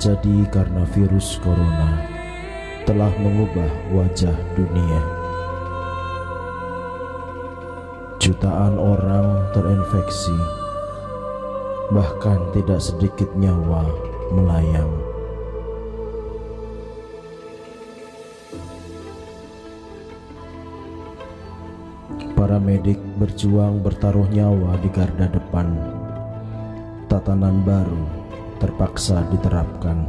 terjadi karena virus corona telah mengubah wajah dunia. Jutaan orang terinfeksi, bahkan tidak sedikit nyawa melayang. Para medik berjuang bertaruh nyawa di garda depan. Tatanan baru terpaksa diterapkan.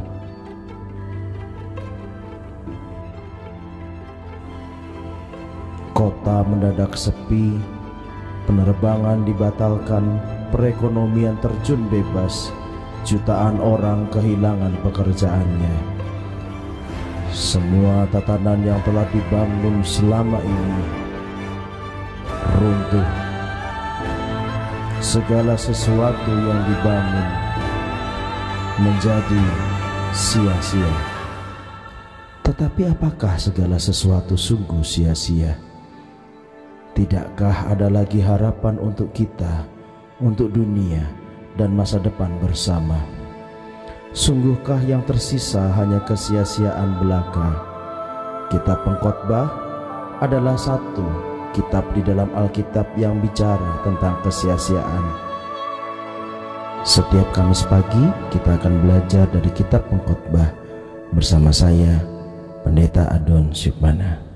Kota mendadak sepi, penerbangan dibatalkan, perekonomian terjun bebas, jutaan orang kehilangan pekerjaannya. Semua tatanan yang telah dibangun selama ini runtuh. Segala sesuatu yang dibangun menjadi sia-sia. Tetapi apakah segala sesuatu sungguh sia-sia? Tidakkah ada lagi harapan untuk kita, untuk dunia, dan masa depan bersama? Sungguhkah yang tersisa hanya kesia-siaan belaka? Kitab Pengkhotbah adalah satu kitab di dalam Alkitab yang bicara tentang kesia-siaan. Setiap Kamis pagi kita akan belajar dari kitab Pengkhotbah bersama saya, Pendeta Adon Syukmana.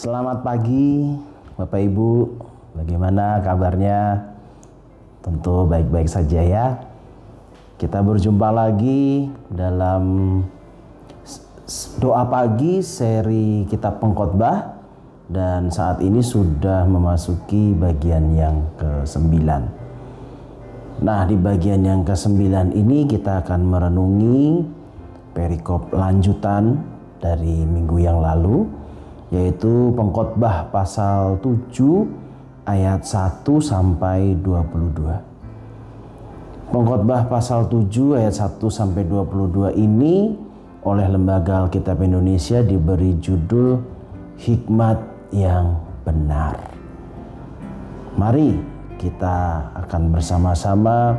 Selamat pagi Bapak Ibu Bagaimana kabarnya? Tentu baik-baik saja ya Kita berjumpa lagi dalam doa pagi seri kitab pengkhotbah dan saat ini sudah memasuki bagian yang ke-9. Nah, di bagian yang ke-9 ini kita akan merenungi perikop lanjutan dari minggu yang lalu yaitu pengkhotbah pasal 7 ayat 1 sampai 22. Pengkhotbah pasal 7 ayat 1 sampai 22 ini oleh Lembaga Alkitab Indonesia diberi judul Hikmat yang Benar. Mari kita akan bersama-sama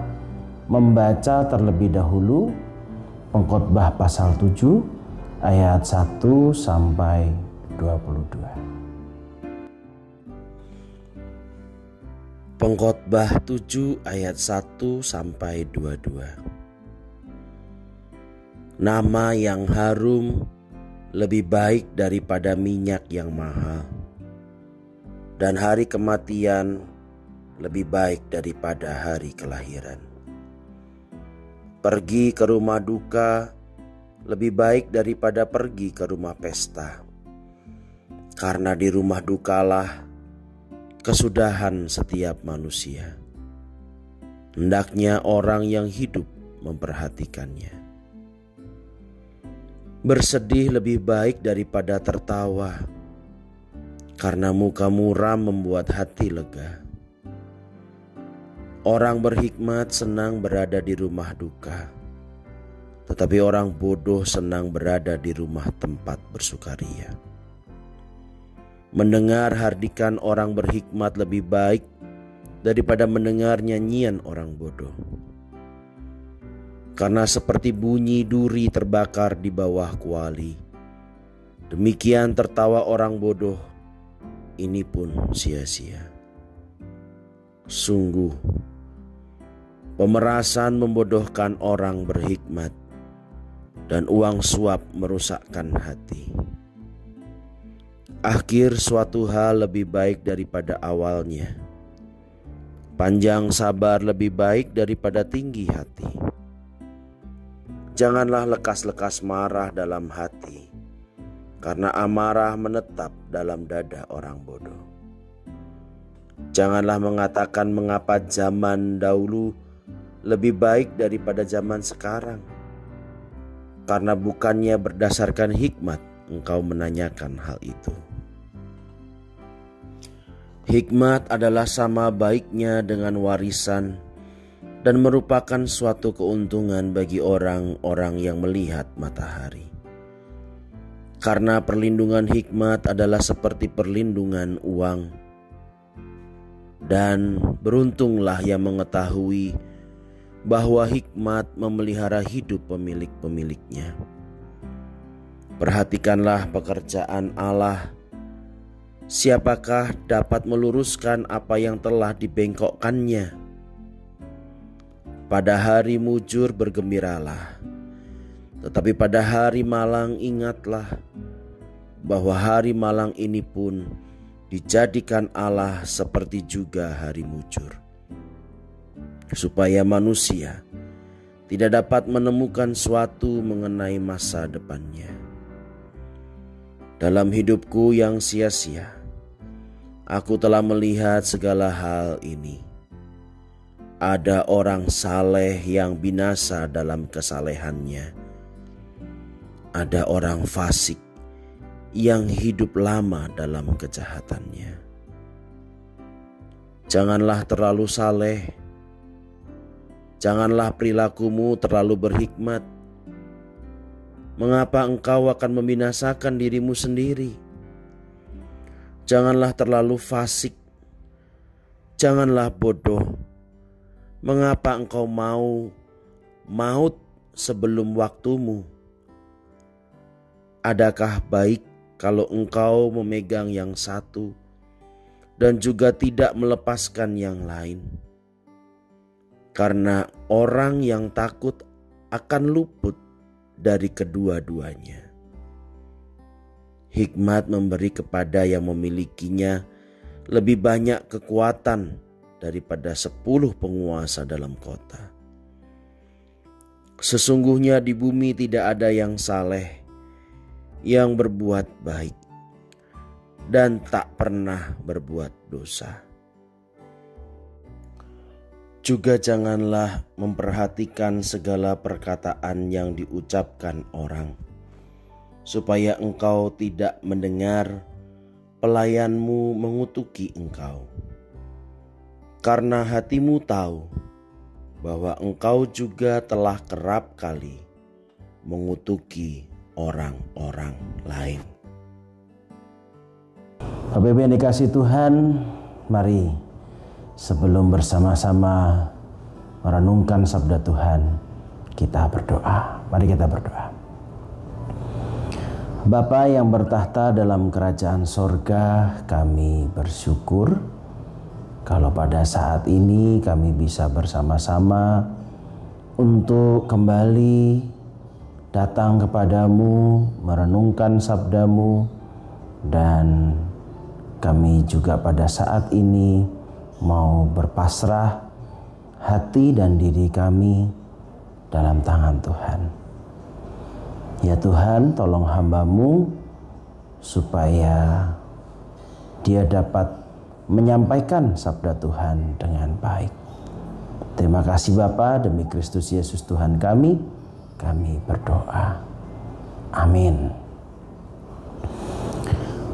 membaca terlebih dahulu pengkhotbah pasal 7 ayat 1 sampai 22. Pengkhotbah 7 ayat 1 sampai 22. Nama yang harum lebih baik daripada minyak yang mahal. Dan hari kematian lebih baik daripada hari kelahiran. Pergi ke rumah duka lebih baik daripada pergi ke rumah pesta karena di rumah dukalah kesudahan setiap manusia. Hendaknya orang yang hidup memperhatikannya. Bersedih lebih baik daripada tertawa, karena muka muram membuat hati lega. Orang berhikmat senang berada di rumah duka, tetapi orang bodoh senang berada di rumah tempat bersukaria. Mendengar hardikan orang berhikmat lebih baik daripada mendengar nyanyian orang bodoh. Karena seperti bunyi duri terbakar di bawah kuali, demikian tertawa orang bodoh, ini pun sia-sia. Sungguh, Pemerasan membodohkan orang berhikmat, dan uang suap merusakkan hati. Akhir suatu hal lebih baik daripada awalnya. Panjang sabar lebih baik daripada tinggi hati. Janganlah lekas-lekas marah dalam hati, karena amarah menetap dalam dada orang bodoh. Janganlah mengatakan mengapa zaman dahulu lebih baik daripada zaman sekarang. Karena bukannya berdasarkan hikmat engkau menanyakan hal itu. Hikmat adalah sama baiknya dengan warisan dan merupakan suatu keuntungan bagi orang-orang yang melihat matahari. Karena perlindungan hikmat adalah seperti perlindungan uang, dan beruntunglah yang mengetahui bahwa hikmat memelihara hidup pemilik-pemiliknya. Perhatikanlah pekerjaan Allah. Siapakah dapat meluruskan apa yang telah dibengkokkannya? Pada hari mujur bergembiralah, tetapi pada hari malang ingatlah bahwa hari malang ini pun dijadikan Allah seperti juga hari mujur supaya manusia tidak dapat menemukan suatu mengenai masa depannya. Dalam hidupku yang sia-sia, aku telah melihat segala hal ini. Ada orang saleh yang binasa dalam kesalehannya. Ada orang fasik yang hidup lama dalam kejahatannya. Janganlah terlalu saleh Janganlah perilakumu terlalu berhikmat. Mengapa engkau akan membinasakan dirimu sendiri? Janganlah terlalu fasik. Janganlah bodoh. Mengapa engkau mau maut sebelum waktumu? Adakah baik kalau engkau memegang yang satu dan juga tidak melepaskan yang lain? karena orang yang takut akan luput dari kedua-duanya. Hikmat memberi kepada yang memilikinya lebih banyak kekuatan daripada sepuluh penguasa dalam kota. Sesungguhnya di bumi tidak ada yang saleh, yang berbuat baik, dan tak pernah berbuat dosa. Juga janganlah memperhatikan segala perkataan yang diucapkan orang, supaya engkau tidak mendengar pelayanmu mengutuki engkau. Karena hatimu tahu bahwa engkau juga telah kerap kali mengutuki orang-orang lain. Bapak Ibu yang dikasih Tuhan, mari sebelum bersama-sama merenungkan sabda Tuhan, kita berdoa. Mari kita berdoa. Bapa yang bertahta dalam kerajaan sorga, kami bersyukur kalau pada saat ini kami bisa bersama-sama untuk kembali datang kepadamu, merenungkan sabdamu, dan kami juga pada saat ini mau berpasrah hati dan diri kami dalam tangan Tuhan. Ya Tuhan, tolong hambamu supaya dia dapat menyampaikan sabda Tuhan dengan baik. Terima kasih Bapa demi Kristus Yesus Tuhan kami, kami berdoa. Amin.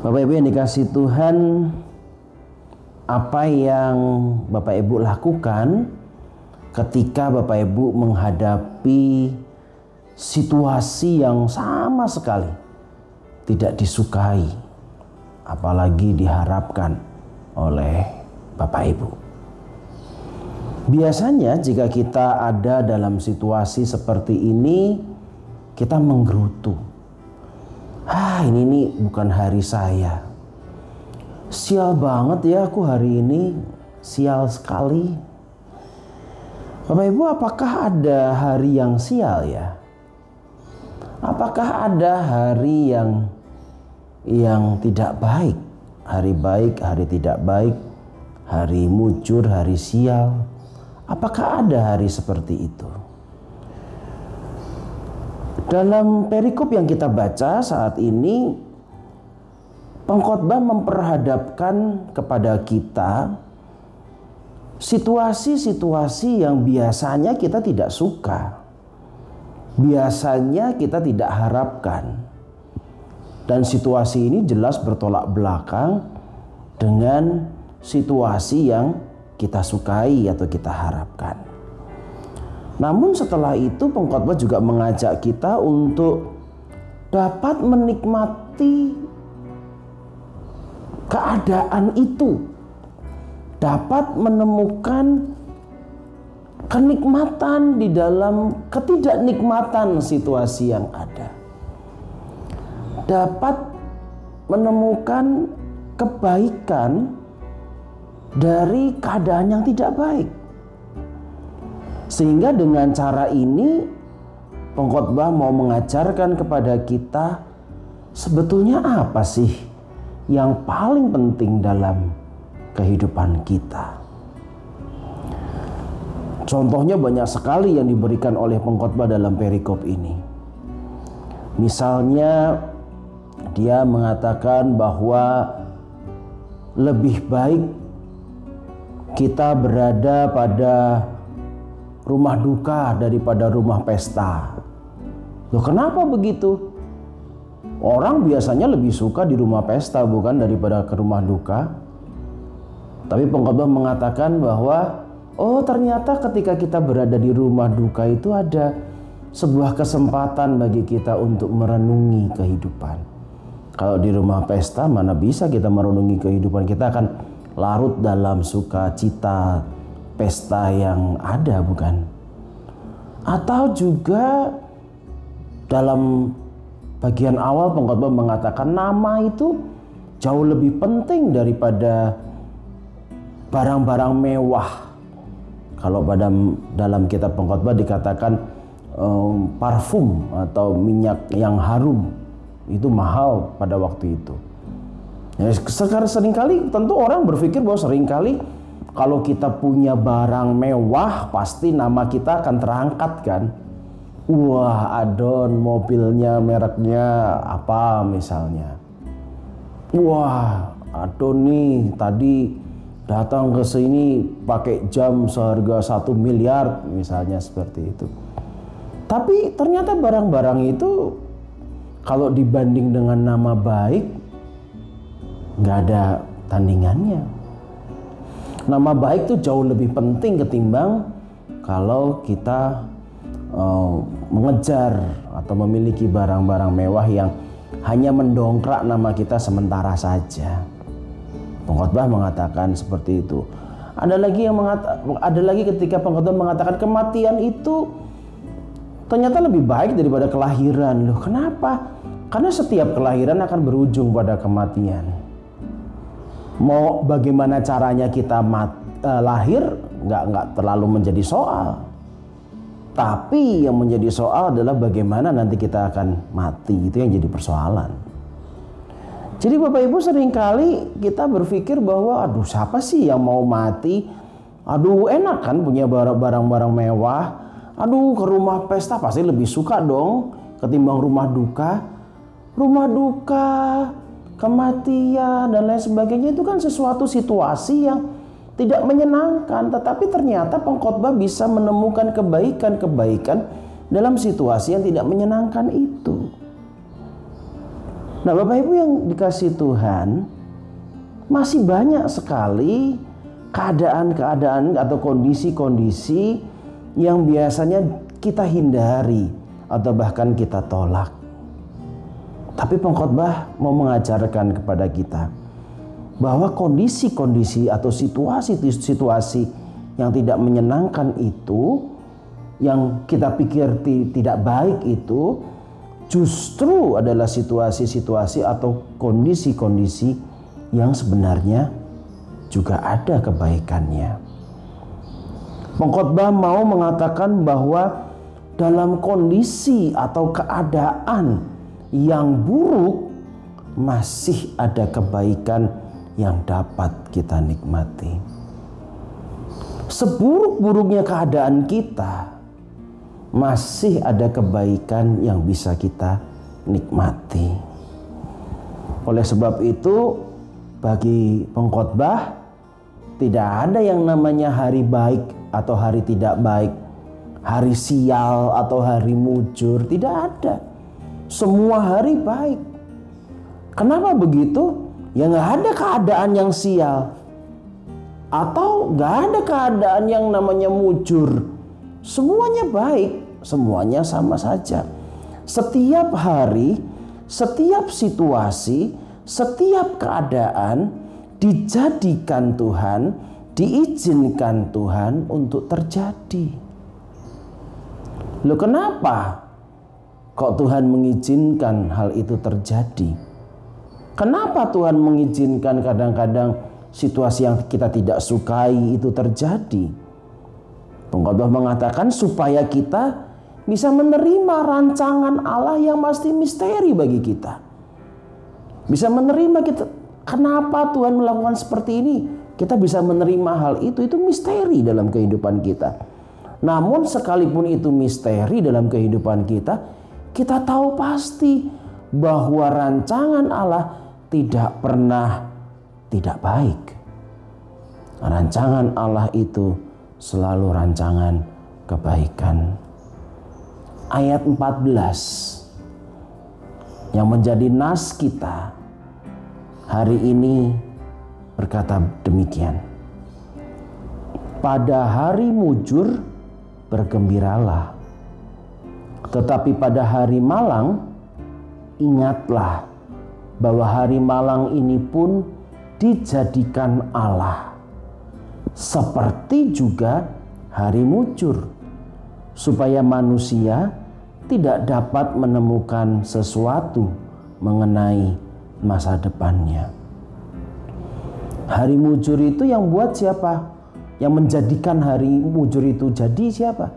Bapak Ibu yang dikasih Tuhan, apa yang Bapak Ibu lakukan ketika Bapak Ibu menghadapi situasi yang sama sekali tidak disukai, apalagi diharapkan oleh Bapak Ibu. Biasanya jika kita ada dalam situasi seperti ini, kita menggerutu. Ah, ini nih bukan hari saya. Sial banget ya aku hari ini, sial sekali. Bapak Ibu, apakah ada hari yang sial ya? Apakah ada hari yang yang tidak baik? Hari baik, hari tidak baik, hari mujur, hari sial. Apakah ada hari seperti itu? Dalam perikop yang kita baca saat ini, pengkhotbah memperhadapkan kepada kita situasi-situasi yang biasanya kita tidak suka, biasanya kita tidak harapkan, dan situasi ini jelas bertolak belakang dengan situasi yang kita sukai atau kita harapkan. Namun setelah itu pengkhotbah juga mengajak kita untuk dapat menikmati keadaan itu. Dapat menemukan kenikmatan di dalam ketidaknikmatan situasi yang ada. Dapat menemukan kebaikan dari keadaan yang tidak baik. Sehingga dengan cara ini pengkhotbah mau mengajarkan kepada kita sebetulnya apa sih yang paling penting dalam kehidupan kita. Contohnya banyak sekali yang diberikan oleh pengkhotbah dalam perikop ini. Misalnya dia mengatakan bahwa lebih baik kita berada pada rumah duka daripada rumah pesta. Loh kenapa begitu? Orang biasanya lebih suka di rumah pesta bukan daripada ke rumah duka. Tapi pengkhotbah mengatakan bahwa oh ternyata ketika kita berada di rumah duka itu ada sebuah kesempatan bagi kita untuk merenungi kehidupan. Kalau di rumah pesta mana bisa kita merenungi kehidupan kita akan larut dalam sukacita pesta yang ada bukan? Atau juga dalam bagian awal pengkhotbah mengatakan nama itu jauh lebih penting daripada barang-barang mewah. Kalau pada dalam kitab pengkhotbah dikatakan um, parfum atau minyak yang harum itu mahal pada waktu itu. Ya, sekarang sering kali tentu orang berpikir bahwa sering kali kalau kita punya barang mewah pasti nama kita akan terangkat kan. Wah, adon mobilnya mereknya apa misalnya. Wah, adon nih tadi datang ke sini pakai jam seharga satu miliar misalnya seperti itu. Tapi ternyata barang-barang itu kalau dibanding dengan nama baik nggak ada tandingannya. Nama baik itu jauh lebih penting ketimbang kalau kita uh, mengejar atau memiliki barang-barang mewah yang hanya mendongkrak nama kita sementara saja. Pengkhotbah mengatakan seperti itu. Ada lagi yang mengata, ada lagi ketika pengkhotbah mengatakan kematian itu ternyata lebih baik daripada kelahiran. Loh, kenapa? Karena setiap kelahiran akan berujung pada kematian mau bagaimana caranya kita mat, uh, lahir nggak nggak terlalu menjadi soal. Tapi yang menjadi soal adalah bagaimana nanti kita akan mati itu yang jadi persoalan. Jadi Bapak Ibu sering kali kita berpikir bahwa aduh siapa sih yang mau mati? Aduh enak kan punya barang-barang mewah. Aduh ke rumah pesta pasti lebih suka dong ketimbang rumah duka. Rumah duka kematian dan lain sebagainya itu kan sesuatu situasi yang tidak menyenangkan, tetapi ternyata pengkhotbah bisa menemukan kebaikan-kebaikan dalam situasi yang tidak menyenangkan itu. Nah, Bapak Ibu yang dikasih Tuhan, masih banyak sekali keadaan-keadaan atau kondisi-kondisi yang biasanya kita hindari atau bahkan kita tolak. Tapi pengkhotbah mau mengajarkan kepada kita bahwa kondisi-kondisi atau situasi-situasi yang tidak menyenangkan itu yang kita pikir tidak baik itu justru adalah situasi-situasi atau kondisi-kondisi yang sebenarnya juga ada kebaikannya. Pengkhotbah mau mengatakan bahwa dalam kondisi atau keadaan yang buruk masih ada kebaikan yang dapat kita nikmati. Seburuk-buruknya keadaan kita, masih ada kebaikan yang bisa kita nikmati. Oleh sebab itu, bagi pengkhotbah tidak ada yang namanya hari baik atau hari tidak baik, hari sial atau hari mujur, tidak ada. Semua hari baik. Kenapa begitu? Ya nggak ada keadaan yang sial. Atau nggak ada keadaan yang namanya mujur. Semuanya baik semuanya sama saja. Setiap hari setiap situasi setiap keadaan dijadikan Tuhan diizinkan Tuhan untuk terjadi. Loh kenapa kok Tuhan mengizinkan hal itu terjadi? Kenapa Tuhan mengizinkan kadang-kadang situasi yang kita tidak sukai itu terjadi? Pengkhotbah mengatakan supaya kita bisa menerima rancangan Allah yang pasti misteri bagi kita. Bisa menerima kita kenapa Tuhan melakukan seperti ini? Kita bisa menerima hal itu itu misteri dalam kehidupan kita. Namun sekalipun itu misteri dalam kehidupan kita, kita tahu pasti bahwa rancangan Allah tidak pernah tidak baik. Rancangan Allah itu selalu rancangan kebaikan. Ayat 14 yang menjadi nas kita hari ini berkata demikian. Pada hari mujur bergembiralah. Tetapi pada hari malang ingatlah bahwa hari malang ini pun dijadikan Allah. Seperti juga hari mujur, supaya manusia tidak dapat menemukan sesuatu mengenai masa depannya. Hari mujur itu yang buat siapa? Yang menjadikan hari mujur itu jadi siapa?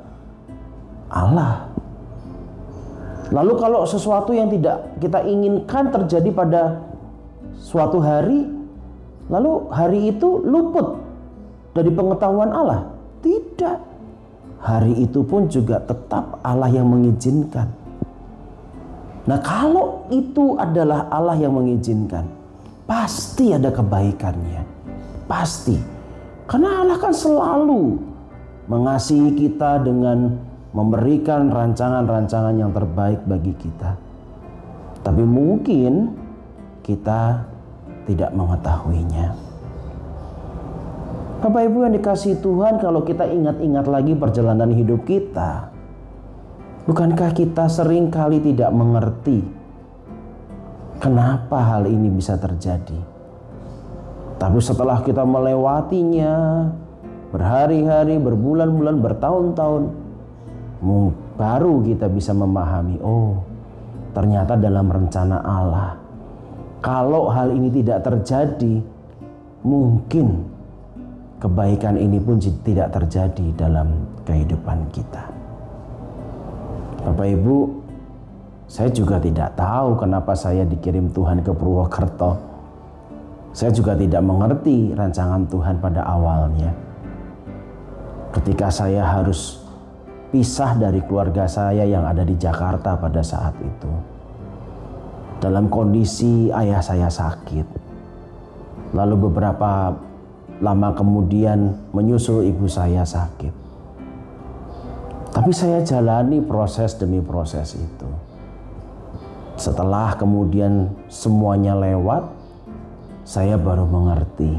Allah. Lalu kalau sesuatu yang tidak kita inginkan terjadi pada suatu hari, lalu hari itu luput dari pengetahuan Allah? Tidak. Hari itu pun juga tetap Allah yang mengizinkan. Nah, kalau itu adalah Allah yang mengizinkan, pasti ada kebaikannya. Pasti. Karena Allah kan selalu mengasihi kita dengan memberikan rancangan-rancangan yang terbaik bagi kita. Tapi mungkin kita tidak mengetahuinya. Bapak Ibu yang dikasih Tuhan, kalau kita ingat-ingat lagi perjalanan hidup kita, bukankah kita sering kali tidak mengerti kenapa hal ini bisa terjadi? Tapi setelah kita melewatinya berhari-hari, berbulan-bulan, bertahun-tahun, baru kita bisa memahami, oh ternyata dalam rencana Allah. Kalau hal ini tidak terjadi, mungkin kebaikan ini pun tidak terjadi dalam kehidupan kita. Bapak Ibu, saya juga tidak tahu kenapa saya dikirim Tuhan ke Purwokerto. Saya juga tidak mengerti rancangan Tuhan pada awalnya. Ketika saya harus pisah dari keluarga saya yang ada di Jakarta pada saat itu. dalam kondisi ayah saya sakit. Lalu beberapa lama kemudian menyusul ibu saya sakit. Tapi saya jalani proses demi proses itu. Setelah kemudian semuanya lewat, saya baru mengerti.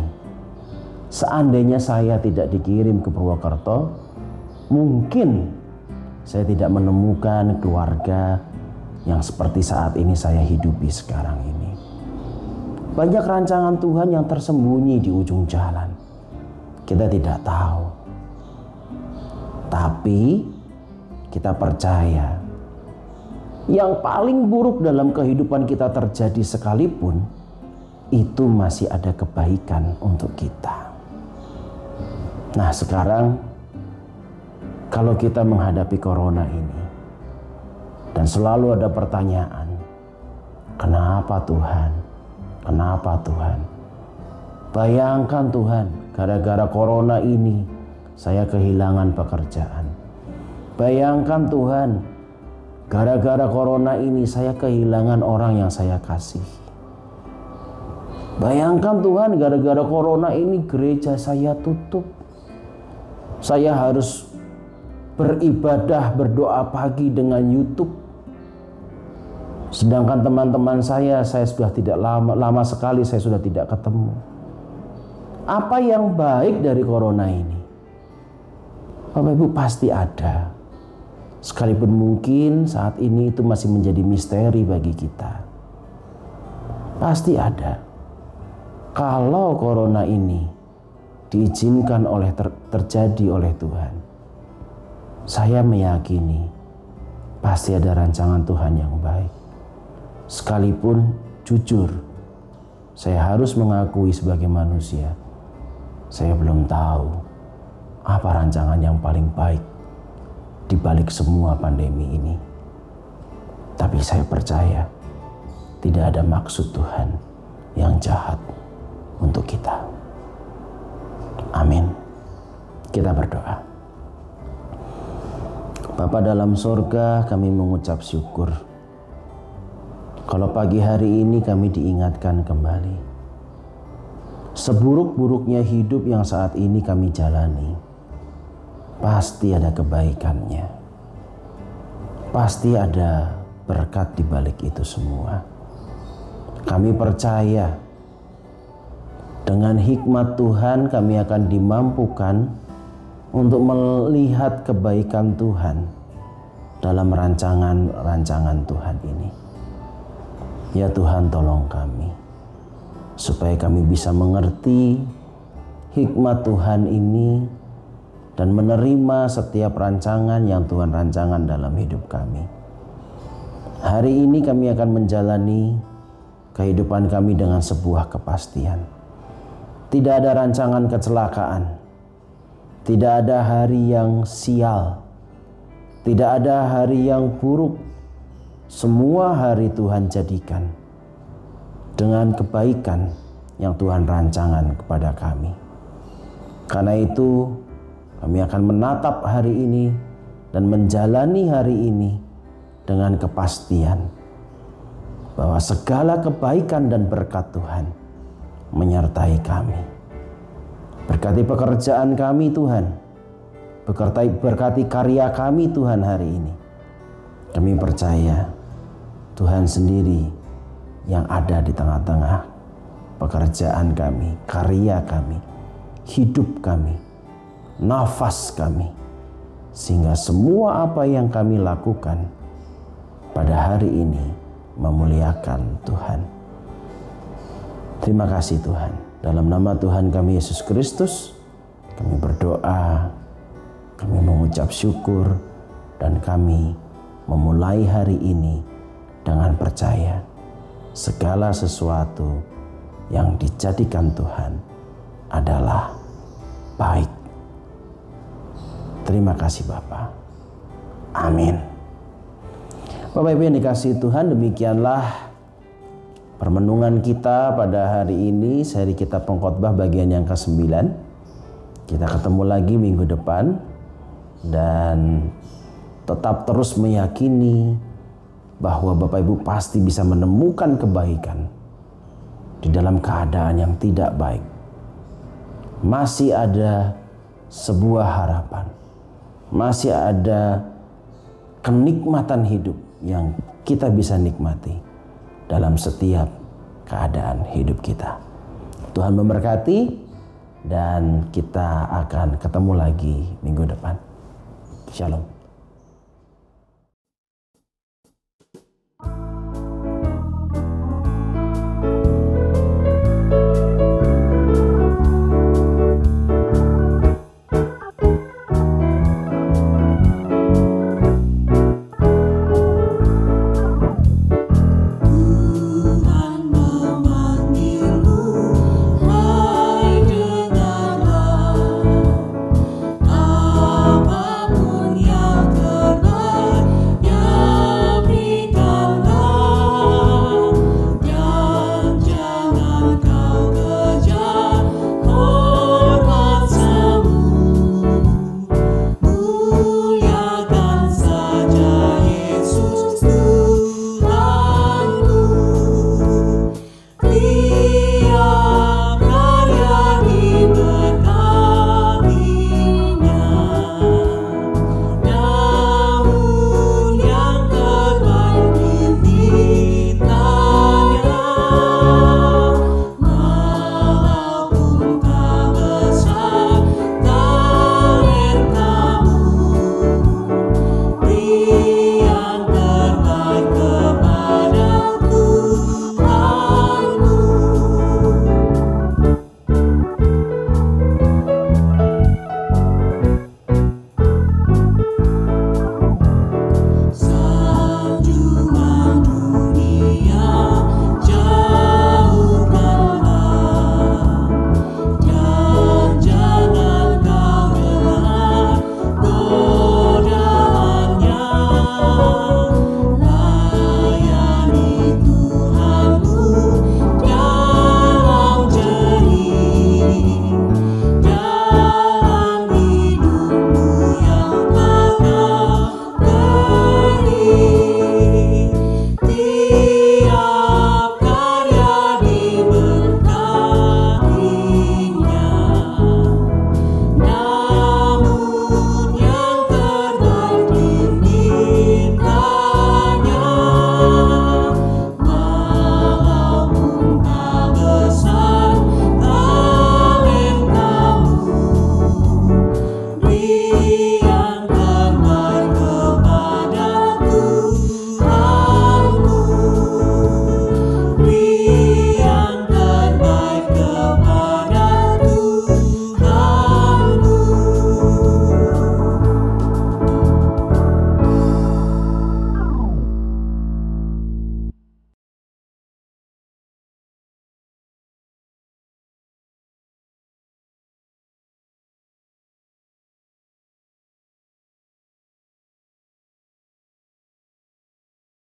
Seandainya saya tidak dikirim ke Purwokerto, mungkin saya tidak menemukan keluarga yang seperti saat ini saya hidupi sekarang ini. Banyak rancangan Tuhan yang tersembunyi di ujung jalan. Kita tidak tahu. Tapi kita percaya yang paling buruk dalam kehidupan kita terjadi sekalipun itu masih ada kebaikan untuk kita. Nah, sekarang kalau kita menghadapi corona ini dan selalu ada pertanyaan, kenapa Tuhan? Kenapa Tuhan? Bayangkan Tuhan, gara-gara corona ini saya kehilangan pekerjaan. Bayangkan Tuhan, gara-gara corona ini saya kehilangan orang yang saya kasih. Bayangkan Tuhan, gara-gara corona ini gereja saya tutup. Saya harus beribadah, berdoa pagi dengan YouTube. Sedangkan teman-teman saya, saya sudah tidak lama, lama sekali saya sudah tidak ketemu. Apa yang baik dari corona ini? Bapak Ibu pasti ada. Sekalipun mungkin saat ini itu masih menjadi misteri bagi kita. Pasti ada. Kalau corona ini diizinkan oleh ter, terjadi oleh Tuhan, saya meyakini pasti ada rancangan Tuhan yang baik. Sekalipun jujur, saya harus mengakui sebagai manusia, saya belum tahu apa rancangan yang paling baik di balik semua pandemi ini. Tapi saya percaya tidak ada maksud Tuhan yang jahat untuk kita. Amin. Kita berdoa. Bapa dalam sorga kami mengucap syukur. Kalau pagi hari ini kami diingatkan kembali. Seburuk-buruknya hidup yang saat ini kami jalani. Pasti ada kebaikannya. Pasti ada berkat di balik itu semua. Kami percaya dengan hikmat Tuhan kami akan dimampukan untuk melihat kebaikan Tuhan dalam rancangan-rancangan Tuhan ini. Ya Tuhan tolong kami supaya kami bisa mengerti hikmat Tuhan ini dan menerima setiap rancangan yang Tuhan rancangan dalam hidup kami. Hari ini kami akan menjalani kehidupan kami dengan sebuah kepastian. Tidak ada rancangan kecelakaan tidak ada hari yang sial, tidak ada hari yang buruk. Semua hari Tuhan jadikan dengan kebaikan yang Tuhan rancangan kepada kami. Karena itu, kami akan menatap hari ini dan menjalani hari ini dengan kepastian bahwa segala kebaikan dan berkat Tuhan menyertai kami. Berkati pekerjaan kami Tuhan. Berkati, berkati karya kami Tuhan hari ini. Kami percaya Tuhan sendiri yang ada di tengah-tengah pekerjaan kami, karya kami, hidup kami, nafas kami. Sehingga semua apa yang kami lakukan pada hari ini memuliakan Tuhan. Terima kasih Tuhan. Dalam nama Tuhan kami Yesus Kristus, kami berdoa, kami mengucap syukur, dan kami memulai hari ini dengan percaya segala sesuatu yang dijadikan Tuhan adalah baik. Terima kasih Bapak. Amin. Bapak Ibu yang dikasih Tuhan, demikianlah Permenungan kita pada hari ini seri kita pengkhotbah bagian yang ke-9. Kita ketemu lagi minggu depan dan tetap terus meyakini bahwa Bapak Ibu pasti bisa menemukan kebaikan di dalam keadaan yang tidak baik. Masih ada sebuah harapan. Masih ada kenikmatan hidup yang kita bisa nikmati dalam setiap keadaan hidup kita. Tuhan memberkati dan kita akan ketemu lagi minggu depan. Shalom.